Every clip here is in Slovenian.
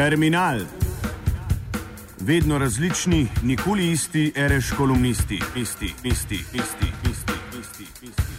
Terminal. Vedno različni, nikoli isti, reš kolumnisti, isti, isti, isti, isti, isti, isti.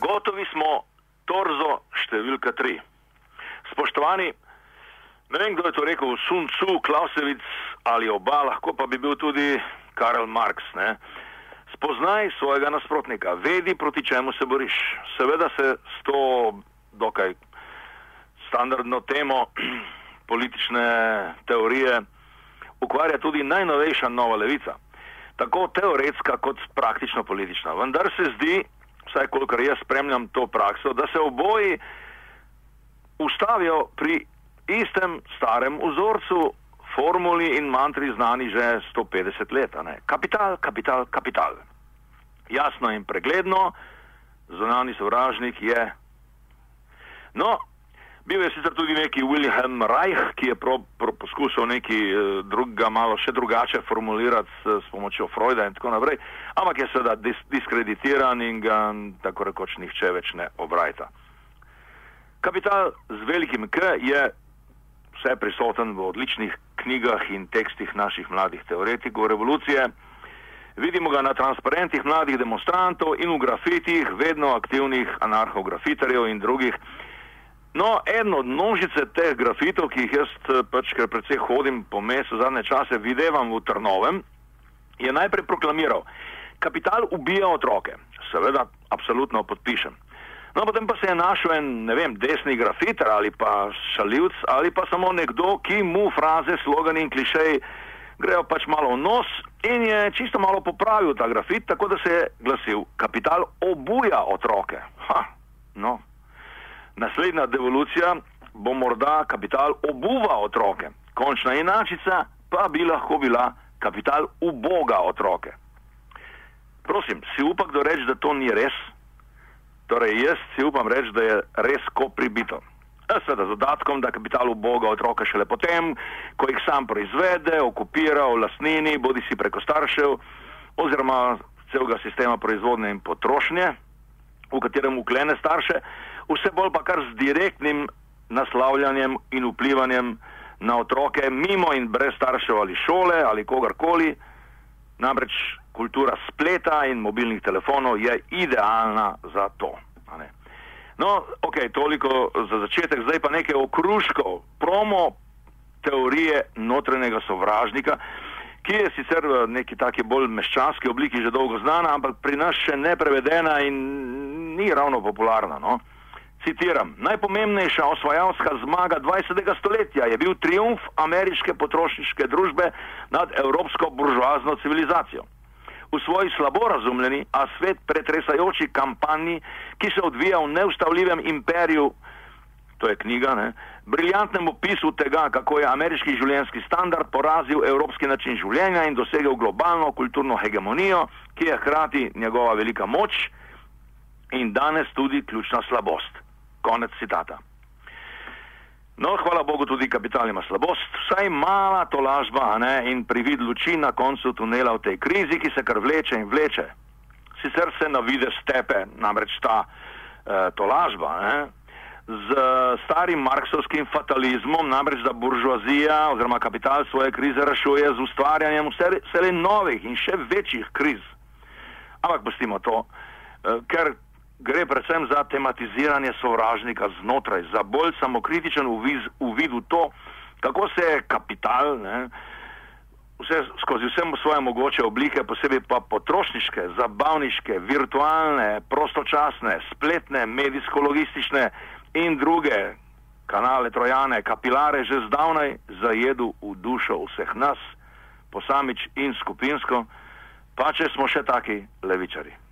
Gotovi smo, torzo številka tri. Spoštovani, ne vem, kdo je to rekel, Sun Tzu, Klausevic ali oba, lahko pa bi bil tudi Karl Marx. Ne? Spoznaj svojega nasprotnika, vedi, proti čemu se boriš. Seveda se s to dokaj standardno temo politične teorije ukvarja tudi najnovejša nova levica. Tako teoretska kot praktično politična. Vendar se zdi, vsaj kolikor jaz spremljam to prakso, da se oboji ustavijo pri istem starem vzorcu, formuli in mantri znani že 150 let. Kapital, kapital, kapital. Jasno in pregledno, zunani sovražnik je. No, bil je sicer tudi neki Wilhelm Reich, ki je pro, pro, poskušal nekaj eh, drugega, malo še drugače formulirati s, s pomočjo Freuda in tako naprej, ampak je seveda dis, diskreditiran in ga tako rekoč nihče več ne obrajta. Kapital z velikim K je vse prisoten v odličnih knjigah in tekstih naših mladih teoretikov revolucije. Vidimo ga na transparentih mladih demonstrantov in v grafitih, vedno aktivnih anarhografiterjev in drugih. No, eden od množice teh grafitov, ki jih jaz pač, ker predvsej hodim po mestu zadnje čase, videvam v Trnovem, je najprej proklamiral: Kapital ubija otroke. Seveda, absolutno podpišem. No, potem pa se je našel en, ne vem, desni grafiter ali pa šaljivc ali pa samo nekdo, ki mu fraze, slogani in klišeji grejo pač malo v nos in je čisto malo popravil ta grafit, tako da se je glasil: Kapital obuja otroke. Ha, no. Naslednja devolucija bo morda kapital obuva otroke. Končna inačica pa bi lahko bila kapital uboga otroke. Prosim, si upak doreči, da to ni res? Torej, jaz si upam reči, da je res ko pribito. Seveda z dodatkom, da kapital uboga otroka šele potem, ko jih sam proizvede, okupira v lasnini, bodi si preko staršev oziroma celega sistema proizvodnje in potrošnje, v katerem uklene starše, vse bolj pa kar z direktnim naslavljanjem in vplivanjem na otroke, mimo in brez staršev ali šole ali kogarkoli. Namreč kultura spleta in mobilnih telefonov je idealna za to. No, ok, toliko za začetek, zdaj pa nekaj okruškov, promo teorije notranjega sovražnika, ki je sicer v neki taki bolj meščanski obliki že dolgo znana, ampak pri nas še ne prevedena in ni ravno popularna. No? Citiram: Najpomembnejša osvajalska zmaga 20. stoletja je bil triumf ameriške potrošniške družbe nad evropsko buržoazno civilizacijo v svoji slabo razumljeni, a svet pretresajoči kampanji, ki se odvija v neustavljivem imperiju, to je knjiga, ne, briljantnem opisu tega, kako je ameriški življenjski standard porazil evropski način življenja in dosegel globalno kulturno hegemonijo, ki je hkrati njegova velika moč in danes tudi ključna slabost. Konec citata. No, hvala Bogu, tudi kapital ima slabost, vsaj mala tolažba ne, in privid luči na koncu tunela v tej krizi, ki se kar vleče in vleče. Sicer se na vide stepe, namreč ta eh, tolažba ne, z starim marksovskim fatalizmom, namreč da buržoazija oziroma kapital svoje krize rešuje z ustvarjanjem vse novih in še večjih kriz. Ampak pustimo to, eh, ker gre predvsem za tematiziranje sovražnika znotraj, za bolj samokritičen uvid v to, kako se kapital, ne, vse, skozi vse svoje mogoče oblike, posebej pa potrošniške, zabavniške, virtualne, prostočasne, spletne, medijsko-logistične in druge kanale, trojane, kapilare že zdavnaj zajedu v dušo vseh nas, posamič in skupinsko, pa če smo še taki levičari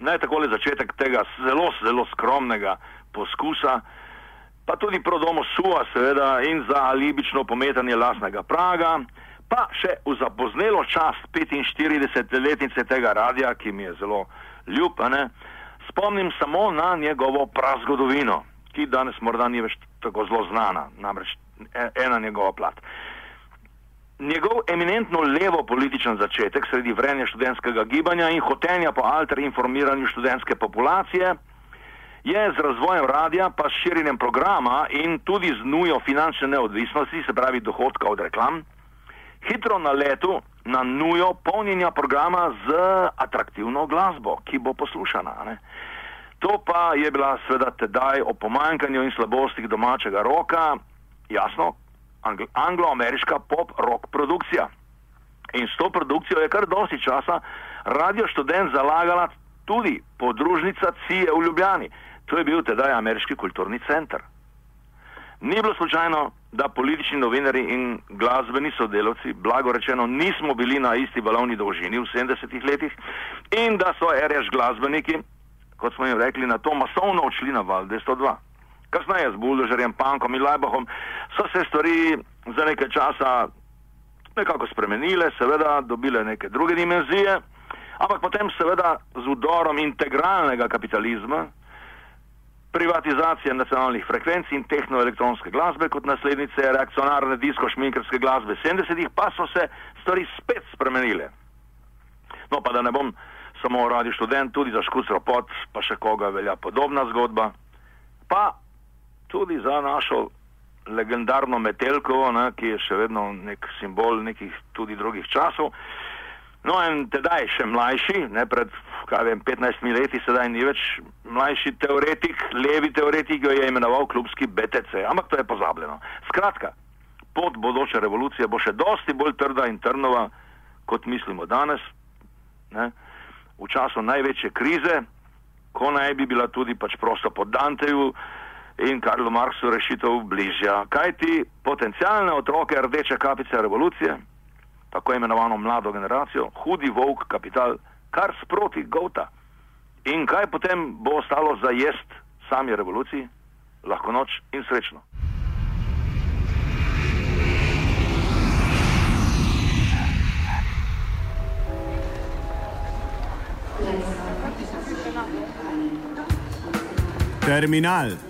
naj takole začetek tega zelo, zelo skromnega poskusa, pa tudi prodomo suva, seveda, in za alibično pometanje lasnega praga, pa še v zapoznelo čast 45-letnice tega radia, ki mi je zelo ljub, ne, spomnim samo na njegovo prazgodovino, ki danes morda ni več tako zelo znana, namreč e, ena njegova plat. Njegov eminentno levo političen začetek sredi vrenja študentskega gibanja in hotenja po alter informiranju študentske populacije je z razvojem radia, pa s širjenjem programa in tudi z nujo finančne neodvisnosti, se pravi dohodka od reklam, hitro na letu na nujo polnjenja programa z atraktivno glasbo, ki bo poslušana. Ne? To pa je bila seveda tedaj o pomanjkanju in slabostih domačega roka, jasno, anglo-ameriška pop-rock produkcija. In s to produkcijo je kar dosti časa radio študent zalagala tudi podružnica CIE v Ljubljani. To je bil tedaj ameriški kulturni center. Ni bilo slučajno, da politični novinari in glasbeni sodelavci, blago rečeno, nismo bili na isti valovni dolžini v 70-ih letih in da so RS glasbeniki, kot smo jim rekli, na to masovno odšli na val 202. Kasneje z Buldožerjem, Pankom in Lajbahom so se stvari za nekaj časa nekako spremenile, seveda dobile neke druge dimenzije, ampak potem seveda z udorom integralnega kapitalizma, privatizacija nacionalnih frekvenc in tehnoelektronske glasbe kot naslednice reakcionarne disko-šminkerske glasbe 70-ih, pa so se stvari spet spremenile. No, pa da ne bom samo radi študent, tudi za škucro pot, pa še koga velja podobna zgodba, pa tudi za našo legendarno Metelkovo, ne, ki je še vedno nek simbol nekih tudi drugih časov. No, in tedaj še mlajši, ne pred vem, 15 leti, sedaj ni več mlajši teoretik, levi teoretik, jo je imenoval klubski BTC, ampak to je pozabljeno. Skratka, pot bodoče revolucije bo še dosti bolj trda in trnova, kot mislimo danes, ne, v času največje krize, ko naj bi bila tudi pač prosto pod Danteju in Karlu Marksu rešitev bližja. Kaj ti potencijalne otroke rdeče kapice revolucije? tako imenovano mlado generacijo, hudi volk, kapital, kar sproti gota. In kaj potem bo ostalo za jest sami revoluciji? Lahko noč in srečno. Terminal.